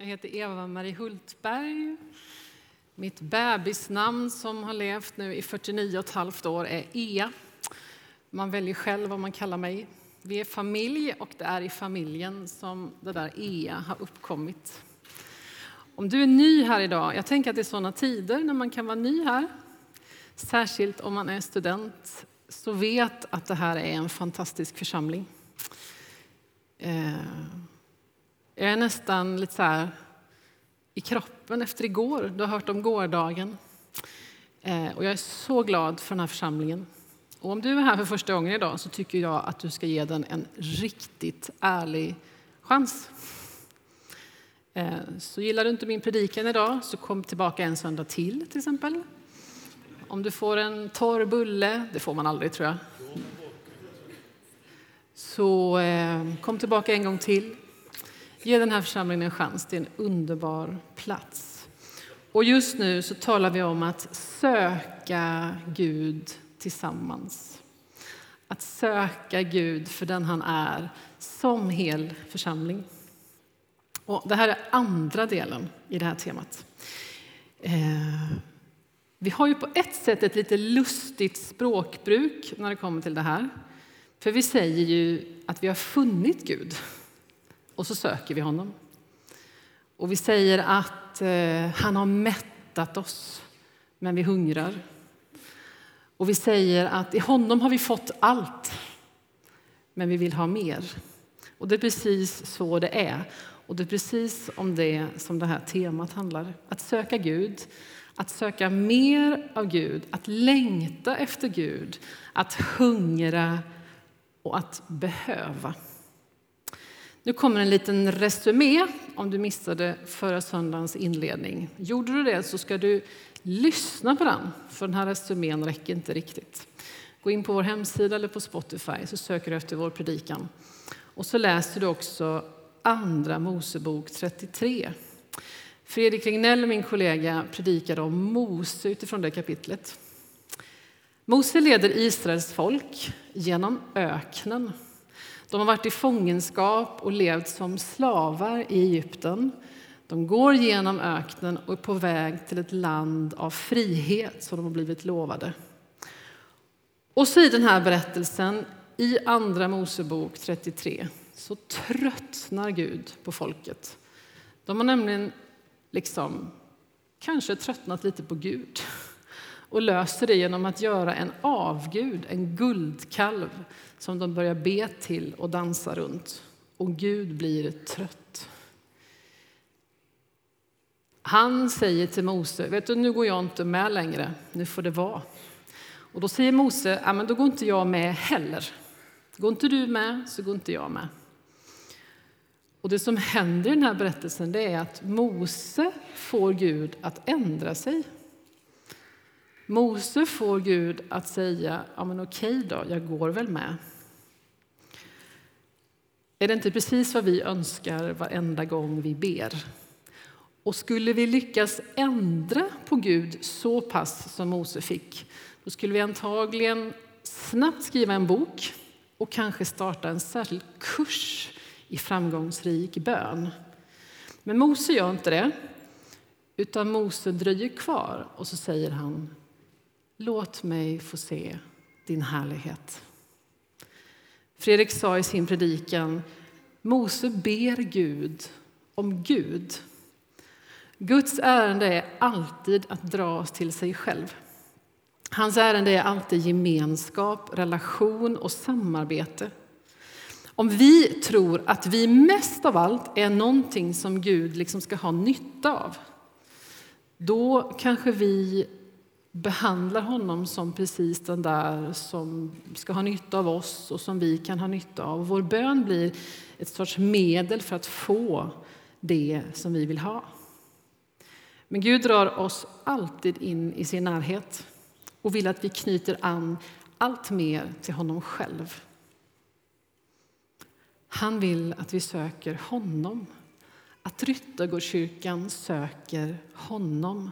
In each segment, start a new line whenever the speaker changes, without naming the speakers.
Jag heter Eva-Marie Hultberg. Mitt bebisnamn som har levt nu i 49 och ett halvt år är Ea. Man väljer själv vad man kallar mig. Vi är familj och det är i familjen som det där Ea har uppkommit. Om du är ny här idag, jag tänker att det är sådana tider när man kan vara ny här. Särskilt om man är student, så vet att det här är en fantastisk församling. Eh, jag är nästan lite så här i kroppen efter igår. Du har hört om gårdagen. Eh, och jag är så glad för den här församlingen. Och om du är här för första gången idag så tycker jag att du ska ge den en riktigt ärlig chans. Eh, så gillar du inte min predikan idag så kom tillbaka en söndag till till exempel. Om du får en torr bulle, det får man aldrig tror jag. Så eh, kom tillbaka en gång till. Ge den här församlingen en chans, det är en underbar plats. Och just nu så talar vi om att söka Gud tillsammans. Att söka Gud för den han är, som hel församling. Och det här är andra delen i det här temat. Eh, vi har ju på ett sätt ett lite lustigt språkbruk när det kommer till det här. För vi säger ju att vi har funnit Gud och så söker vi honom. Och vi säger att eh, han har mättat oss, men vi hungrar. Och vi säger att i honom har vi fått allt, men vi vill ha mer. Och det är precis så det är. Och det är precis om det som det här temat handlar. Att söka Gud, att söka mer av Gud, att längta efter Gud, att hungra och att behöva. Nu kommer en liten resumé om du missade förra söndagens inledning. Gjorde du det så ska du lyssna på den, för den här resumén räcker inte riktigt. Gå in på vår hemsida eller på Spotify så söker du efter vår predikan. Och så läser du också Andra Mosebok 33. Fredrik Regnell, min kollega, predikade om Mose utifrån det kapitlet. Mose leder Israels folk genom öknen de har varit i fångenskap och levt som slavar i Egypten. De går genom öknen och är på väg till ett land av frihet som de har blivit lovade. Och så i den här berättelsen, i Andra Mosebok 33, så tröttnar Gud på folket. De har nämligen liksom kanske tröttnat lite på Gud och löser det genom att göra en avgud, en guldkalv som de börjar be till och dansa runt. Och Gud blir trött. Han säger till Mose, vet du, nu går jag inte med längre, nu får det vara. Och då säger Mose, ja, men då går inte jag med heller. Går inte du med, så går inte jag med. Och det som händer i den här berättelsen det är att Mose får Gud att ändra sig. Mose får Gud att säga, ja men okej då, jag går väl med. Är det inte precis vad vi önskar varenda gång vi ber? Och skulle vi lyckas ändra på Gud så pass som Mose fick, då skulle vi antagligen snabbt skriva en bok och kanske starta en särskild kurs i framgångsrik bön. Men Mose gör inte det, utan Mose dröjer kvar och så säger han Låt mig få se din härlighet. Fredrik sa i sin predikan Mose ber Gud om Gud. Guds ärende är alltid att dra oss till sig själv. Hans ärende är alltid gemenskap, relation och samarbete. Om vi tror att vi mest av allt är någonting som Gud liksom ska ha nytta av då kanske vi behandlar honom som precis den där som ska ha nytta av oss och som vi kan ha nytta av. Vår bön blir ett sorts medel för att få det som vi vill ha. Men Gud drar oss alltid in i sin närhet och vill att vi knyter an allt mer till honom själv. Han vill att vi söker honom, att Ryttargårdskyrkan söker honom.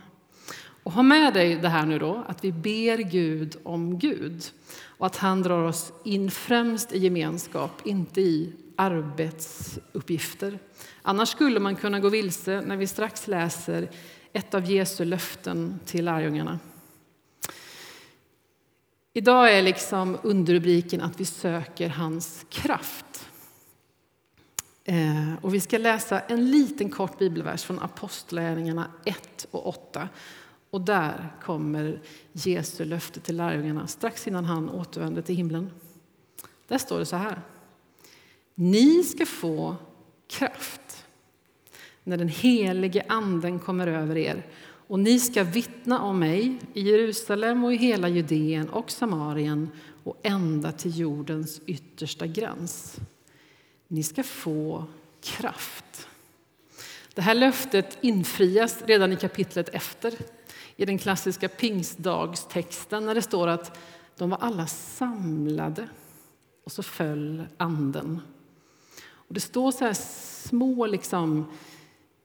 Och ha med dig det här nu då, att vi ber Gud om Gud och att han drar oss in främst i gemenskap, inte i arbetsuppgifter. Annars skulle man kunna gå vilse när vi strax läser ett av Jesu löften till lärjungarna. Idag är liksom underrubriken att vi söker hans kraft. Eh, och vi ska läsa en liten kort bibelvers från Apostlagärningarna 1 och 8. Och där kommer Jesu löfte till lärjungarna strax innan han återvänder till himlen. Där står det så här. Ni ska få kraft när den helige Anden kommer över er och ni ska vittna om mig i Jerusalem och i hela Judeen och Samarien och ända till jordens yttersta gräns. Ni ska få kraft. Det här löftet infrias redan i kapitlet efter, i den klassiska pingstdagstexten när det står att de var alla samlade och så föll anden. Och det står så här små liksom,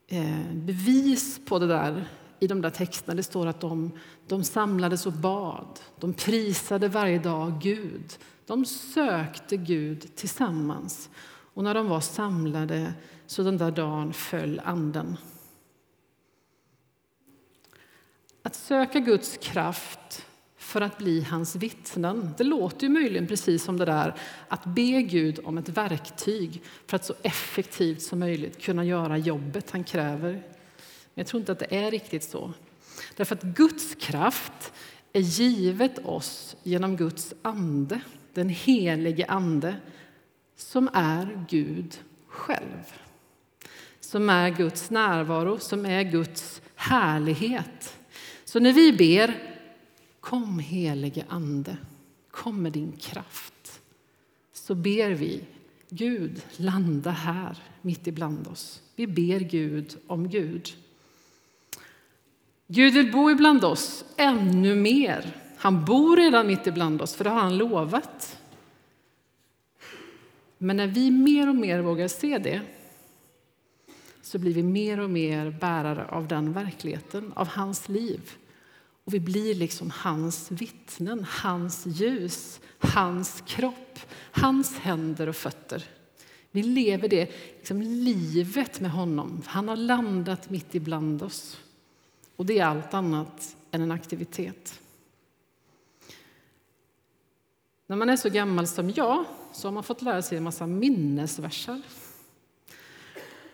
eh, bevis på det där i de där texterna. Det står att de, de samlades och bad. De prisade varje dag Gud. De sökte Gud tillsammans. Och när de var samlade så den där dagen föll anden. Att söka Guds kraft för att bli hans vittnen. Det låter ju möjligen precis som det där att be Gud om ett verktyg för att så effektivt som möjligt kunna göra jobbet han kräver. Men jag tror inte att det är riktigt så. Därför att Guds kraft är givet oss genom Guds ande, den helige Ande som är Gud själv. Som är Guds närvaro, som är Guds härlighet. Så när vi ber Kom helige Ande, kom med din kraft. Så ber vi Gud, landa här mitt ibland oss. Vi ber Gud om Gud. Gud vill bo ibland oss ännu mer. Han bor redan mitt ibland oss, för det har han lovat. Men när vi mer och mer vågar se det så blir vi mer och mer bärare av den verkligheten, av hans liv. Och vi blir liksom hans vittnen, hans ljus, hans kropp, hans händer och fötter. Vi lever det liksom livet med honom. Han har landat mitt ibland oss. Och det är allt annat än en aktivitet. När man är så gammal som jag så har man fått lära sig en massa minnesversar.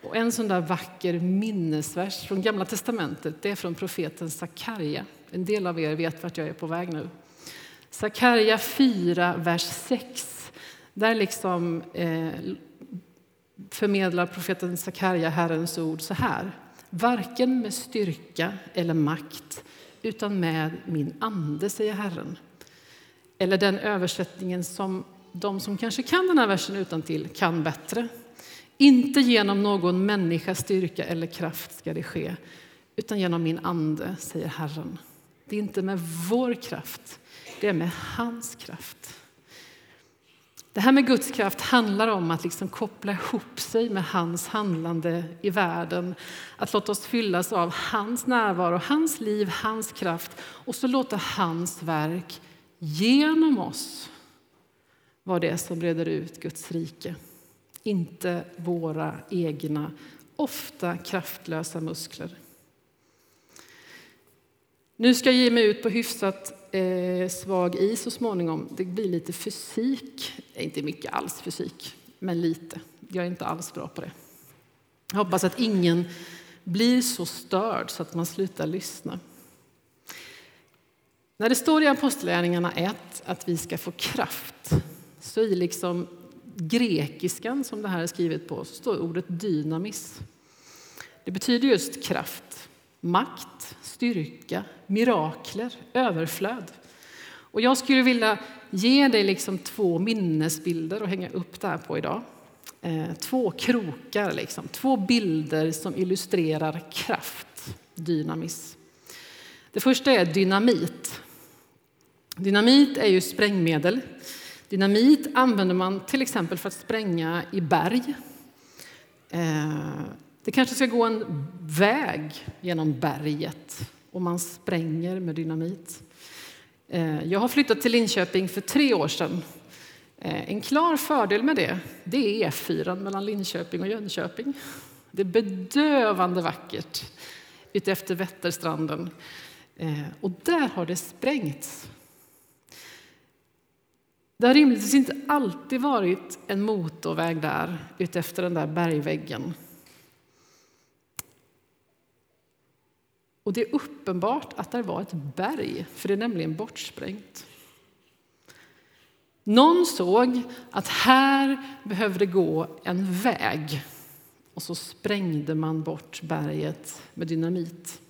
Och en sån där vacker minnesvers från Gamla testamentet det är från profeten Sakarja. En del av er vet vart jag är på väg nu. Sakarja 4, vers 6. Där liksom eh, förmedlar profeten Sakarja Herrens ord så här. Varken med styrka eller makt, utan med min ande, säger Herren. Eller den översättningen som de som kanske kan den här versen utan till kan bättre. Inte genom någon människas styrka eller kraft ska det ske, utan genom min ande, säger Herren. Det är inte med vår kraft, det är med hans kraft. Det här med Guds kraft handlar om att liksom koppla ihop sig med hans handlande i världen. Att låta oss fyllas av hans närvaro, hans liv, hans kraft och så låta hans verk genom oss vara det som breder ut Guds rike. Inte våra egna, ofta kraftlösa muskler. Nu ska jag ge mig ut på hyfsat eh, svag is så småningom. Det blir lite fysik. Inte mycket alls fysik, men lite. Jag är inte alls bra på det. Jag hoppas att ingen blir så störd så att man slutar lyssna. När det står i Apostlagärningarna 1 att vi ska få kraft så i liksom grekiskan som det här är skrivet på så står ordet dynamis. Det betyder just kraft, makt, styrka, mirakler, överflöd. Och jag skulle vilja ge dig liksom två minnesbilder att hänga upp det här på idag. Eh, två krokar, liksom. två bilder som illustrerar kraft, dynamis. Det första är dynamit. Dynamit är ju sprängmedel. Dynamit använder man till exempel för att spränga i berg. Eh, det kanske ska gå en väg genom berget och man spränger med dynamit. Eh, jag har flyttat till Linköping för tre år sedan. Eh, en klar fördel med det, det är E4 mellan Linköping och Jönköping. Det är bedövande vackert utefter Vätterstranden. Eh, och där har det sprängts. Det har rimligtvis inte alltid varit en motorväg där utefter den där bergväggen. Och det är uppenbart att det var ett berg, för det är nämligen bortsprängt. Någon såg att här behövde gå en väg och så sprängde man bort berget med dynamit.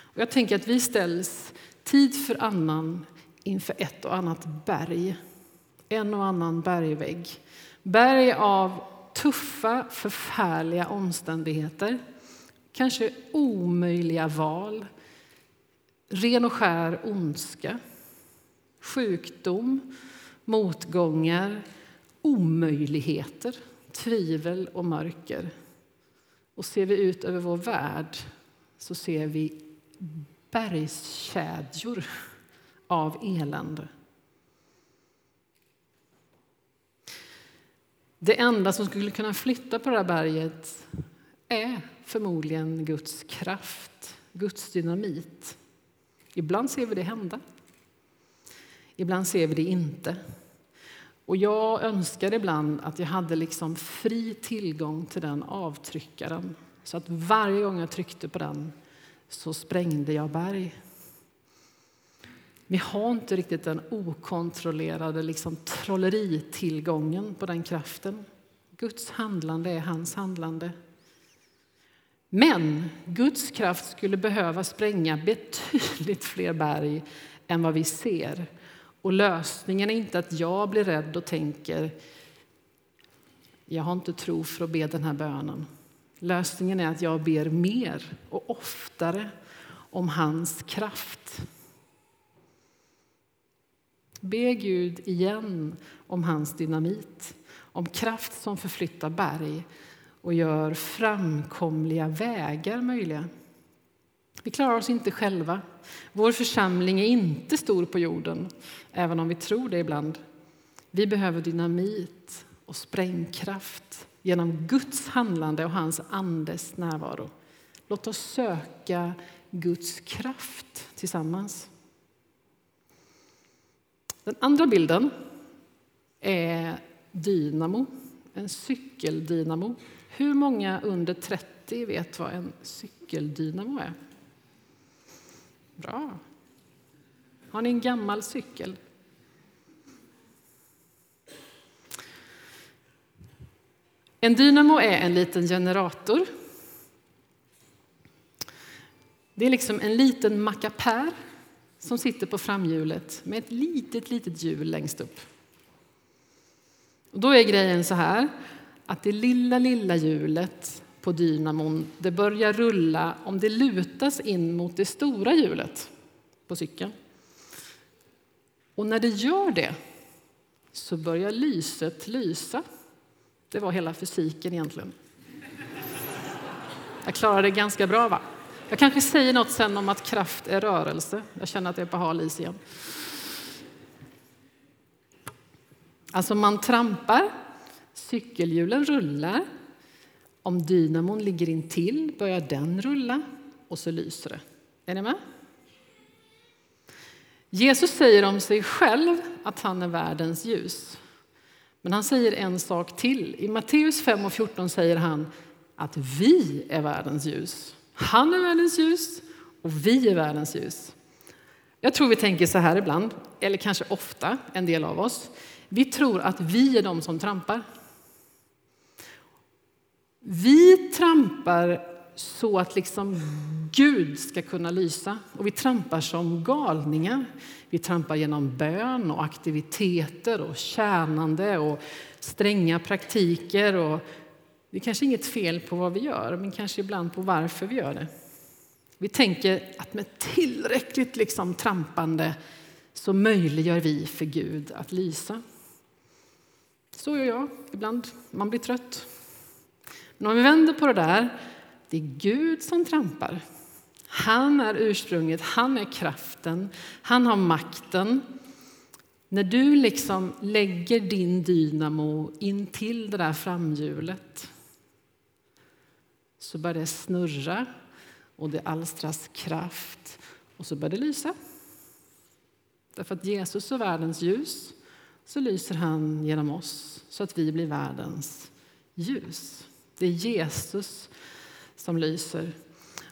Och jag tänker att vi ställs tid för annan inför ett och annat berg. En och annan bergvägg. Berg av tuffa, förfärliga omständigheter. Kanske omöjliga val. Ren och skär ondska. Sjukdom, motgångar, omöjligheter, tvivel och mörker. Och ser vi ut över vår värld så ser vi bergskedjor av elände. Det enda som skulle kunna flytta på det här berget är förmodligen Guds kraft, Guds dynamit. Ibland ser vi det hända. Ibland ser vi det inte. Och jag önskar ibland att jag hade liksom fri tillgång till den avtryckaren så att varje gång jag tryckte på den så sprängde jag berg. Vi har inte riktigt den okontrollerade liksom, trolleritillgången på den kraften. Guds handlande är hans handlande. Men Guds kraft skulle behöva spränga betydligt fler berg än vad vi ser. Och lösningen är inte att jag blir rädd och tänker jag har inte tro för att be den här bönen. Lösningen är att jag ber mer och oftare om hans kraft. Be Gud igen om hans dynamit, om kraft som förflyttar berg och gör framkomliga vägar möjliga. Vi klarar oss inte själva. Vår församling är inte stor på jorden, även om vi tror det ibland. Vi behöver dynamit och sprängkraft genom Guds handlande och hans andes närvaro. Låt oss söka Guds kraft tillsammans. Den andra bilden är dynamo, en cykeldynamo. Hur många under 30 vet vad en cykeldynamo är? Bra. Har ni en gammal cykel? En dynamo är en liten generator. Det är liksom en liten mackapär som sitter på framhjulet med ett litet, litet hjul längst upp. Och då är grejen så här att det lilla, lilla hjulet på dynamon det börjar rulla om det lutas in mot det stora hjulet på cykeln. Och när det gör det så börjar lyset lysa. Det var hela fysiken egentligen. Jag klarade det ganska bra, va? Jag kanske säger något sen om att kraft är rörelse. Jag känner att jag är på hal is igen. Alltså man trampar, cykelhjulen rullar. Om dynamon ligger intill börjar den rulla och så lyser det. Är ni med? Jesus säger om sig själv att han är världens ljus. Men han säger en sak till. I Matteus 5 och 14 säger han att vi är världens ljus. Han är världens ljus och vi är världens ljus. Jag tror vi tänker så här ibland, eller kanske ofta, en del av oss. Vi tror att vi är de som trampar. Vi trampar så att liksom Gud ska kunna lysa. Och vi trampar som galningar. Vi trampar genom bön och aktiviteter och tjänande och stränga praktiker. Och det är kanske inget fel på vad vi gör, men kanske ibland på varför vi gör det. Vi tänker att med tillräckligt liksom trampande så möjliggör vi för Gud att lysa. Så gör jag ibland. Man blir trött. Men om vi vänder på det där, det är Gud som trampar. Han är ursprunget, han är kraften, han har makten. När du liksom lägger din dynamo in till det där framhjulet så börjar det snurra och det alstras kraft och så börjar det lysa. Därför att Jesus är världens ljus så lyser han genom oss så att vi blir världens ljus. Det är Jesus som lyser.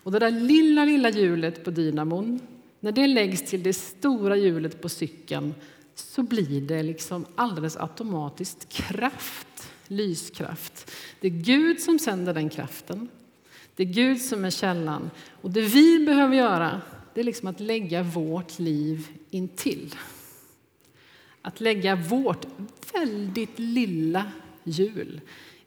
Och det där lilla, lilla hjulet på dynamon, när det läggs till det stora hjulet på cykeln så blir det liksom alldeles automatiskt kraft, lyskraft. Det är Gud som sänder den kraften. Det är Gud som är källan. Och det vi behöver göra det är liksom att lägga vårt liv intill. Att lägga vårt väldigt lilla hjul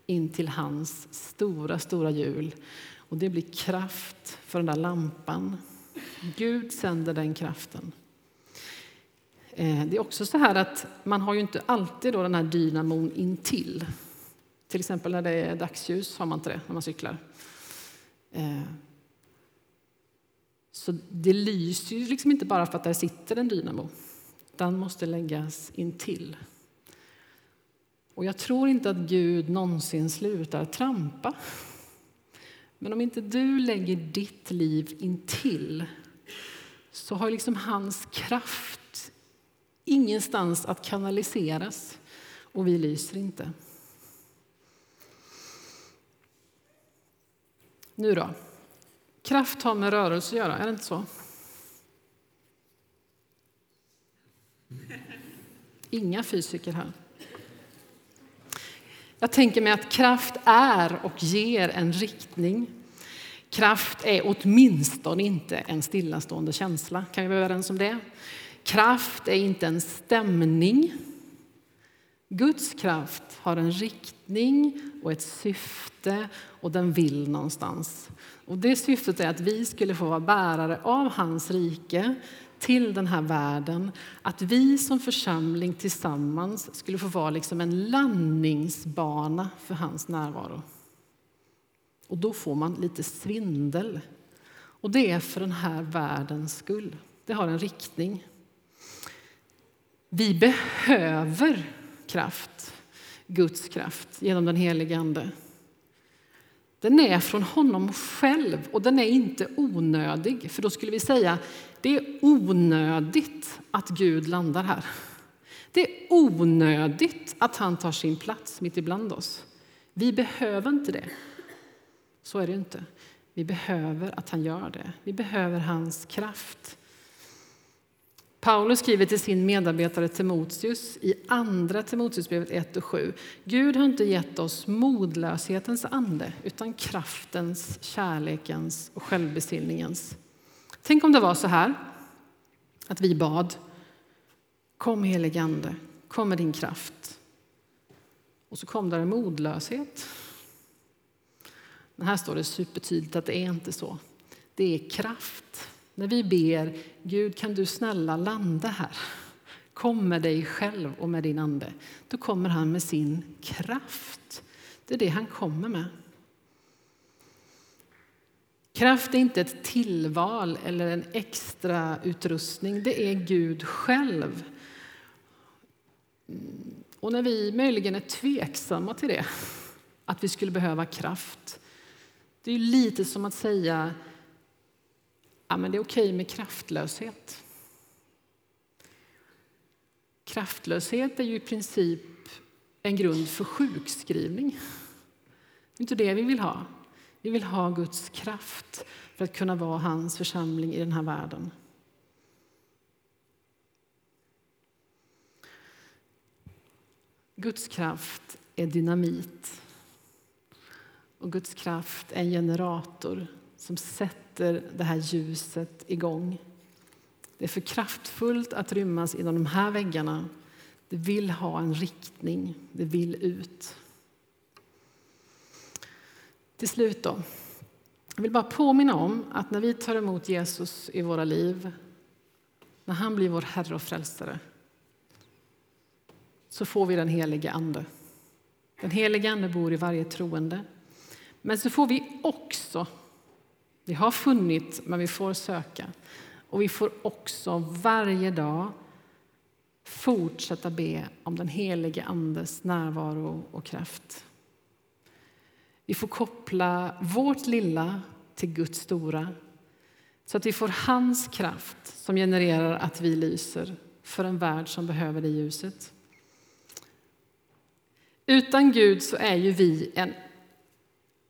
in till hans stora, stora hjul. Och det blir kraft för den där lampan. Gud sänder den kraften. Eh, det är också så här att man har ju inte alltid då den här dynamon intill. Till exempel när det är dagsljus har man inte det när man cyklar. Eh, så det lyser ju liksom inte bara för att där sitter en dynamo. Den måste läggas intill. Och jag tror inte att Gud någonsin slutar trampa. Men om inte du lägger ditt liv intill så har liksom hans kraft ingenstans att kanaliseras och vi lyser inte. Nu då? Kraft har med rörelse att göra, är det inte så? Inga fysiker här. Jag tänker mig att kraft är och ger en riktning. Kraft är åtminstone inte en stillastående känsla. Kan vi vara överens om det? Kraft är inte en stämning. Guds kraft har en riktning och ett syfte och den vill någonstans. Och det syftet är att vi skulle få vara bärare av hans rike till den här världen. Att vi som församling tillsammans skulle få vara liksom en landningsbana för hans närvaro. Och då får man lite svindel. Och det är för den här världens skull. Det har en riktning. Vi behöver kraft, Guds kraft, genom den helige Ande. Den är från honom själv och den är inte onödig. För då skulle vi säga det är onödigt att Gud landar här. Det är onödigt att han tar sin plats mitt ibland oss. Vi behöver inte det. Så är det inte. Vi behöver att han gör det. Vi behöver hans kraft. Paulus skriver till sin medarbetare Timoteus i Andra Timoteusbrevet 1 och 7. Gud har inte gett oss modlöshetens ande utan kraftens, kärlekens och självbesinningens. Tänk om det var så här att vi bad Kom helige Ande, kom med din kraft. Och så kom där en modlöshet. Men här står det supertydligt att det är inte så. Det är kraft. När vi ber Gud kan du snälla landa här. Kom med dig själv och med din ande. Då kommer han med sin kraft. Det är det han kommer med. Kraft är inte ett tillval eller en extra utrustning. Det är Gud själv. Och när vi möjligen är tveksamma till det, att vi skulle behöva kraft, det är lite som att säga ja, men det är okej med kraftlöshet. Kraftlöshet är ju i princip en grund för sjukskrivning. Det är inte det vi vill ha. Vi vill ha Guds kraft för att kunna vara hans församling i den här världen. Guds kraft är dynamit. Och Guds kraft är en generator som sätter det här ljuset igång. Det är för kraftfullt att rymmas inom de här väggarna. Det vill ha en riktning, det vill ut. Till slut då. Jag vill bara påminna om att när vi tar emot Jesus i våra liv, när han blir vår Herre och Frälsare, så får vi den helige Ande. Den helige Ande bor i varje troende. Men så får vi också Vi har funnit, men vi får söka. Och vi får också varje dag fortsätta be om den helige Andes närvaro och kraft. Vi får koppla vårt lilla till Guds stora så att vi får hans kraft som genererar att vi lyser för en värld som behöver det ljuset. Utan Gud så är ju vi en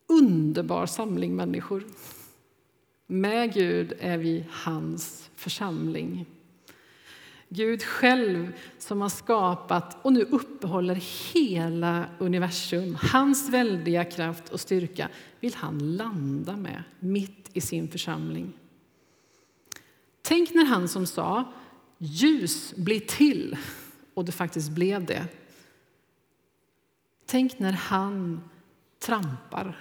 underbar samling människor. Med Gud är vi hans församling. Gud själv som har skapat och nu uppehåller hela universum. Hans väldiga kraft och styrka vill han landa med mitt i sin församling. Tänk när han som sa ljus blir till och det faktiskt blev det. Tänk när han trampar.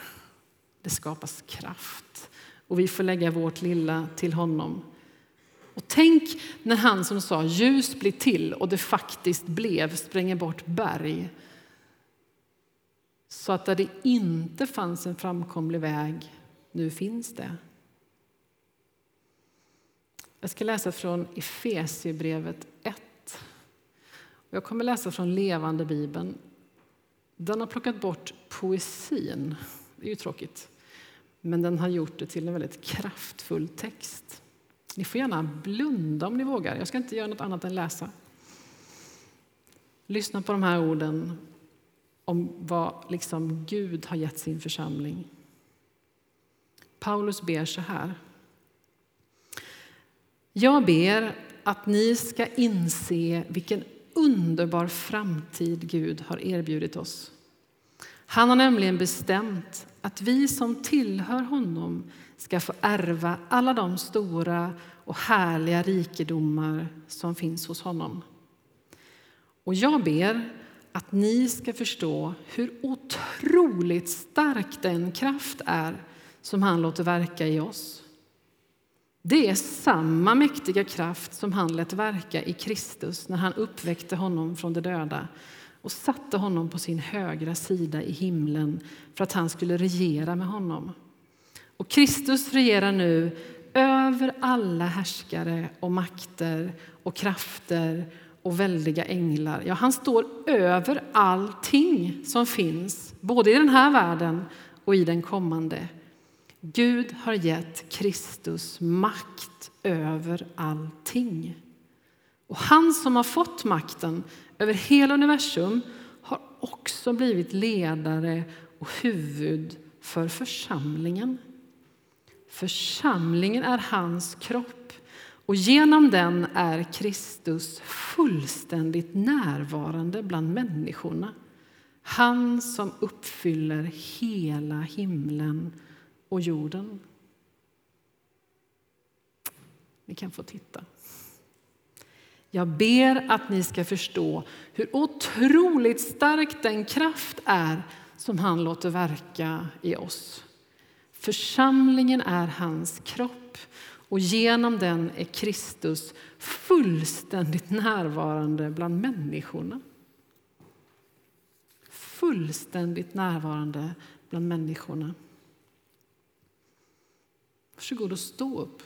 Det skapas kraft och vi får lägga vårt lilla till honom. Och tänk när han som sa ljus blir till och det faktiskt blev, spränger bort berg. Så att där det inte fanns en framkomlig väg, nu finns det. Jag ska läsa från Efesierbrevet 1. Jag kommer läsa från Levande Bibeln. Den har plockat bort poesin. Det är ju tråkigt. Men den har gjort det till en väldigt kraftfull text. Ni får gärna blunda om ni vågar. Jag ska inte göra något annat än läsa. Lyssna på de här orden om vad liksom Gud har gett sin församling. Paulus ber så här. Jag ber att ni ska inse vilken underbar framtid Gud har erbjudit oss. Han har nämligen bestämt att vi som tillhör honom ska få ärva alla de stora och härliga rikedomar som finns hos honom. Och jag ber att ni ska förstå hur otroligt stark den kraft är som han låter verka i oss. Det är samma mäktiga kraft som han lät verka i Kristus när han uppväckte honom från de döda och satte honom på sin högra sida i himlen för att han skulle regera med honom. Och Kristus regerar nu över alla härskare och makter och krafter och väldiga änglar. Ja, han står över allting som finns, både i den här världen och i den kommande. Gud har gett Kristus makt över allting. Och han som har fått makten över hela universum har också blivit ledare och huvud för församlingen. Församlingen är hans kropp och genom den är Kristus fullständigt närvarande bland människorna. Han som uppfyller hela himlen och jorden. Ni kan få titta. Jag ber att ni ska förstå hur otroligt stark den kraft är som han låter verka i oss. Församlingen är hans kropp och genom den är Kristus fullständigt närvarande bland människorna. Fullständigt närvarande bland människorna. Varsågod och stå upp.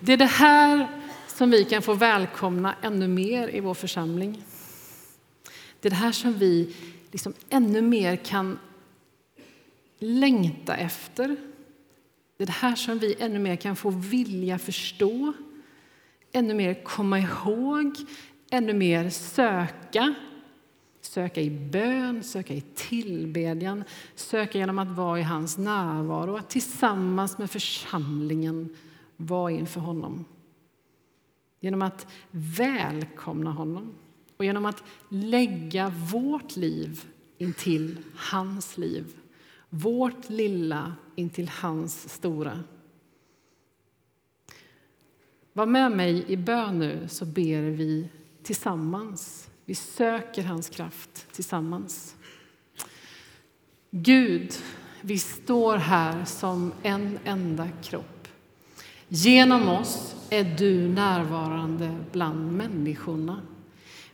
Det är det här som vi kan få välkomna ännu mer i vår församling. Det är det här som vi liksom ännu mer kan längta efter. Det är det här som vi ännu mer kan få vilja förstå, ännu mer komma ihåg, ännu mer söka. Söka i bön, söka i tillbedjan, söka genom att vara i hans närvaro, att tillsammans med församlingen vara inför honom. Genom att välkomna honom och genom att lägga vårt liv intill hans liv. Vårt lilla intill hans stora. Var med mig i bön nu, så ber vi tillsammans. Vi söker hans kraft tillsammans. Gud, vi står här som en enda kropp. Genom oss är du närvarande bland människorna.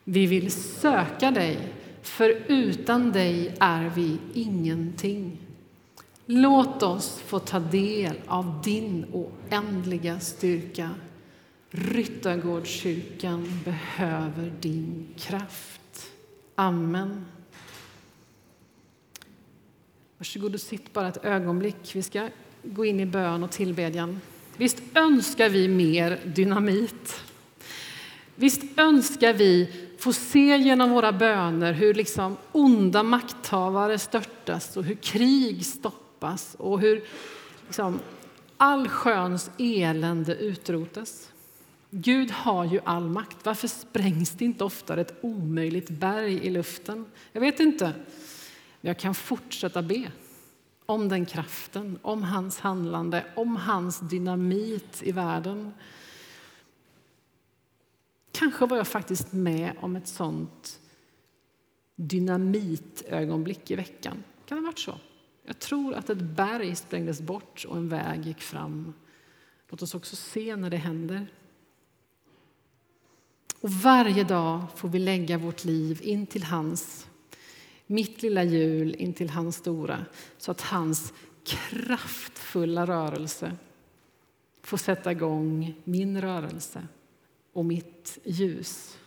Vi vill söka dig, för utan dig är vi ingenting. Låt oss få ta del av din oändliga styrka. Ryttargårdskyrkan behöver din kraft. Amen. Varsågod och sitt bara ett ögonblick. Vi ska gå in i bön och tillbedjan. Visst önskar vi mer dynamit? Visst önskar vi få se genom våra böner hur liksom onda makthavare störtas och hur krig stoppas stoppas och hur liksom all sköns elände utrotas. Gud har ju all makt. Varför sprängs det inte oftare ett omöjligt berg i luften? Jag vet inte. Men jag kan fortsätta be om den kraften, om hans handlande, om hans dynamit i världen. Kanske var jag faktiskt med om ett sånt dynamitögonblick i veckan. Kan det ha varit så? Jag tror att ett berg sprängdes bort och en väg gick fram. Låt oss också se när det händer. Och varje dag får vi lägga vårt liv in till hans, mitt lilla hjul in till hans stora, så att hans kraftfulla rörelse får sätta igång min rörelse och mitt ljus.